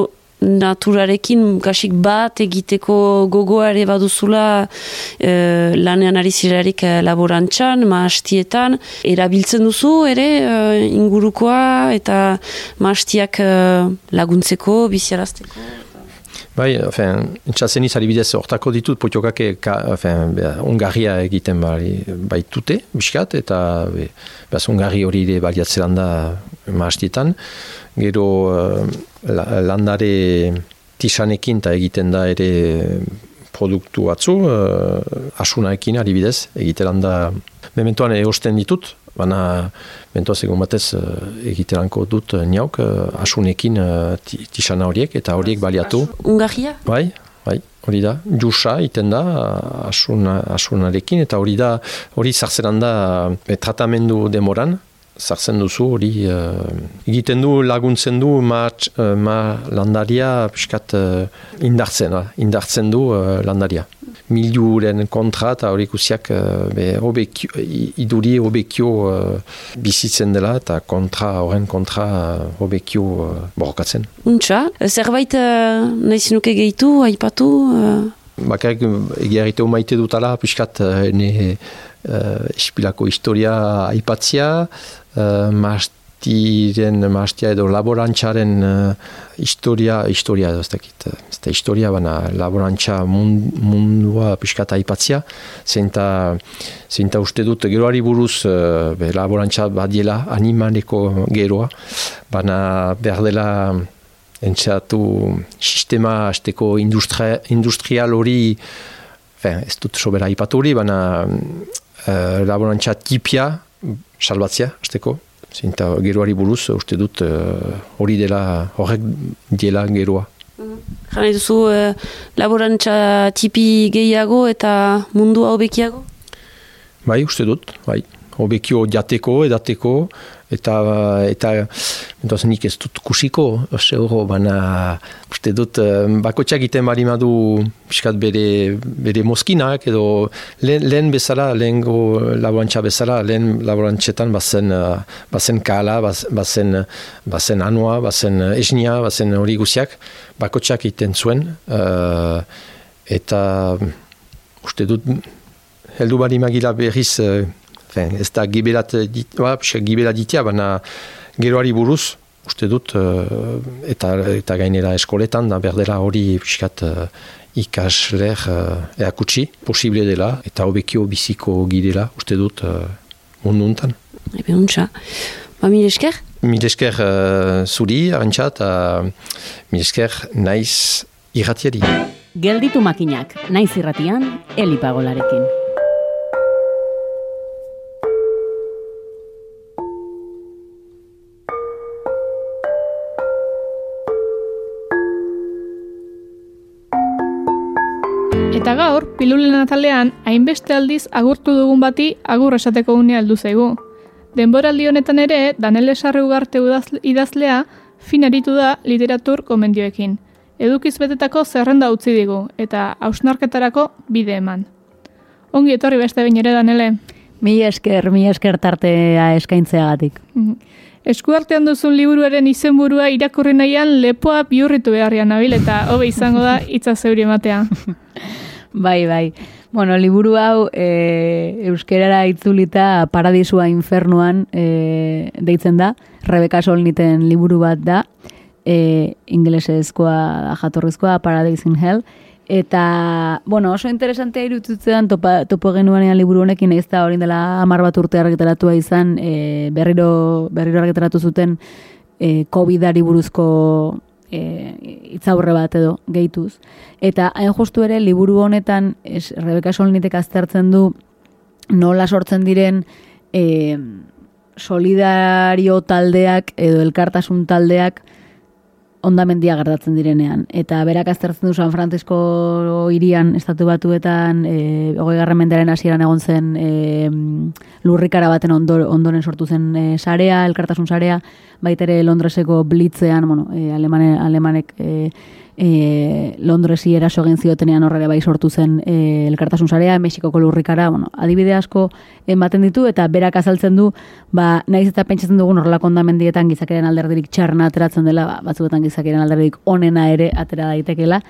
naturarekin kasik bat egiteko gogoare baduzula e, lanean ari zirarik e, laborantxan, maastietan, erabiltzen duzu ere e, ingurukoa eta maastiak e, laguntzeko, biziarazteko? Bai, enfin, intxatzen izari bidez hortako ditut, potiokake enfin, ungarria egiten bari, baitute, biskat, eta be, behaz ungarri hori ere baliatzeran da maastietan. Gero landare tisanekin eta egiten da ere produktu batzu, uh, asunaekin adibidez, egiteran da mementoan egosten ditut, baina mentoaz egon batez uh, egiteranko dut uh, niauk uh, asunekin tisana horiek eta horiek baliatu. Ungarria? Bai, bai, hori da, jusa iten da asuna, asunarekin eta hori da, hori zartzeran da tratamendu demoran, zartzen duzu hori uh, egiten du laguntzen du ma, uh, ma landaria piskat uh, indartzen, uh, indartzen du uh, landaria. Milduren kontra eta hori guziak uh, iduri hobekio uh, bizitzen dela eta kontra horren kontra hobekio uh, borrokatzen. Untxa, zerbait uh, nahi zinuke gehitu, aipatu? Uh... Bakarrik egiarrite maite dutala, piskat uh, ne uh, espilako historia aipatzia, uh, mastiren, mastia edo laborantxaren uh, historia, historia edo ez dakit, ez da historia, baina laborantxa mundua piskata aipatzia, zenta, zenta uste dut geroari buruz uh, be, laborantxa badiela animaneko geroa, baina behar dela entxatu sistema azteko industria, industrial hori ez dut sobera ipatu hori, baina uh, laborantxa tipia salbatzea, azteko. Zinta geroari buruz, uste dut eh, hori dela, horrek dela geroa. Jana duzu, uh, laborantza tipi gehiago eta mundua hobekiago? Bai, uste dut, bai hobekio jateko, edateko, eta eta entoz nik ez dut kusiko, ose horo, baina uste dut bakotxak iten bari madu piskat bere, bere moskinak, edo lehen, lehen bezala, lehen go laborantza bezala, lehen laborantzetan bazen, bazen kala, bazen, bazen anua, bazen esnia, bazen hori guziak, bakotxak iten zuen, uh, eta uste dut heldu bari magila berriz Fen, ez da gibelat dit, ba, gibelat ditia, baina geroari buruz, uste dut, uh, eta, eta gainera eskoletan, da berdela hori piskat uh, ikasler uh, eakutsi, posible dela, eta hobekio biziko gidela, uste dut, uh, mundu untan. Ebe untxa. Ba, mil esker? Mil esker uh, zuri, arantxa, eta mil esker naiz irratiari. Gelditu makinak, naiz irratian, elipagolarekin. Eta gaur, pilulen atalean, hainbeste aldiz agurtu dugun bati agur esateko unea heldu zaigu. Denboraldi honetan ere, Daniel Esarri ugarte idazlea, finaritu da literatur komendioekin. Edukiz betetako zerrenda utzi digu, eta hausnarketarako bide eman. Ongi etorri beste bain ere, Danele. Mi esker, mi esker tartea eskaintzeagatik. Mhm. Eskuartean duzun liburuaren izenburua irakurri nahian lepoa bihurritu beharrian nabil eta hobe izango da hitza zeuri ematea. bai, bai. Bueno, liburu hau e, euskerara itzulita paradisua infernuan e, deitzen da. Rebeka Solniten liburu bat da. E, inglesezkoa jatorrizkoa Paradise in Hell. Eta, bueno, oso interesantea irutzutzen topa, topo genuanean liburu honekin ez da hori dela amar bat urte argitaratua izan e, berriro, berriro argitaratu zuten e, COVID-ari buruzko e, itzaurre bat edo gehituz. Eta hain justu ere liburu honetan es, Rebeka Solnitek aztertzen du nola sortzen diren e, solidario taldeak edo elkartasun taldeak ondamendia gertatzen direnean. Eta berak aztertzen du San Francisco irian estatu batuetan, e, ogoi garren hasieran egon zen e, lurrikara baten ondoren sortu zen e, sarea, elkartasun sarea, baitere Londreseko blitzean, bueno, e, alemane, alemanek e, e, Londresi eraso egin ziotenean horrela bai sortu zen e, elkartasun sarea, Mexikoko lurrikara, bueno, adibide asko ematen ditu, eta berak azaltzen du, ba, naiz eta pentsatzen dugun horrelako ondamendietan gizakeren alderdirik txarna ateratzen dela, ba, batzuetan gizakeren alderdirik onena ere atera daitekela,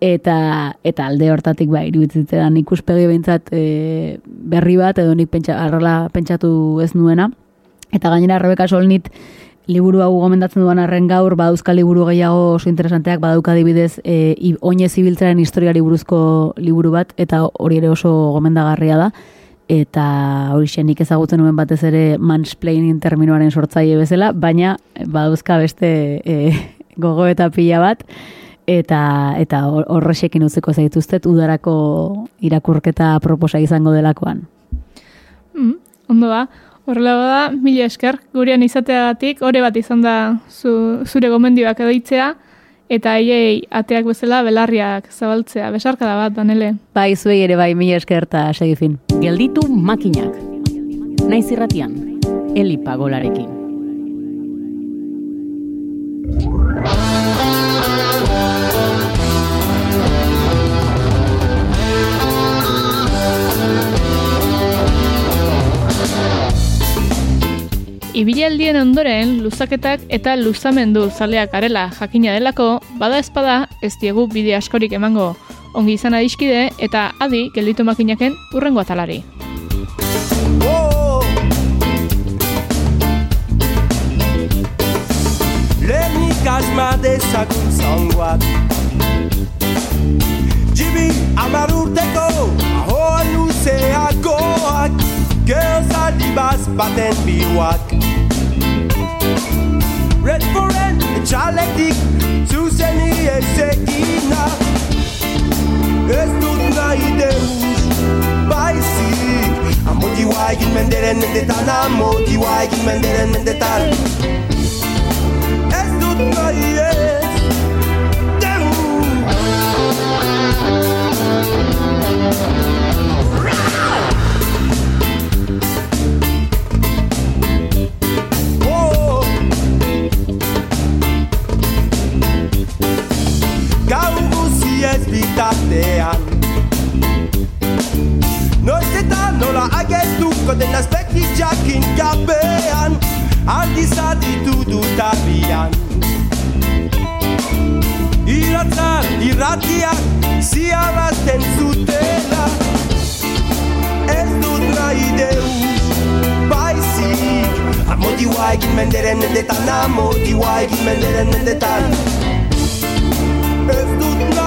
eta eta alde hortatik ba iruditzetan ikuspegi behintzat e, berri bat edo nik pentsa, arrela pentsatu ez nuena. Eta gainera Rebeka Solnit liburu hau gomendatzen duan arren gaur, badauzka liburu gehiago oso interesanteak, badauka dibidez e, oinez ibiltzaren historiari buruzko liburu bat, eta hori ere oso gomendagarria da, eta hori nik ezagutzen nuen batez ere mansplaining terminoaren sortzaile bezala, baina badauzka beste e, gogo eta pila bat, eta eta horrexekin utzeko zaituztet udarako irakurketa proposa izango delakoan. Mm, ondo da. Horrela bada, mila esker, gurean izateagatik, ore bat izan da zu, zure gomendioak edoitzea, eta aiei ateak bezala belarriak zabaltzea, besarka da bat, Danele. Bai, zuei ere bai, mila esker eta segifin. Gelditu makinak. Naiz irratian, Eli Ibilealdien ondoren luzaketak eta luzamendu zaleak arela jakina delako, bada espada ez diegu bide askorik emango. Ongi izan adiskide eta adi gelditu makinaken urrengo atalari. Lehenik asma dezagun zongoak Jibi amar urteko ahoan luzeakoak Geozaldi baz baten bihuak red, txaletik Zuzeni ez egina Ez dut nahi deus Baizik. Amotiua egin menderen mendetan Amotiua egin menderen mendetan. Ez dut nahi ez Deus agestuko den azpeki jakin gabean Aldiz aditu dut abian Iratzar irratiak ziarazten zutela Ez dut nahi deus baizik Amotiua egin menderen mendetan Amotiua egin menderen mendetan Ez dut nahi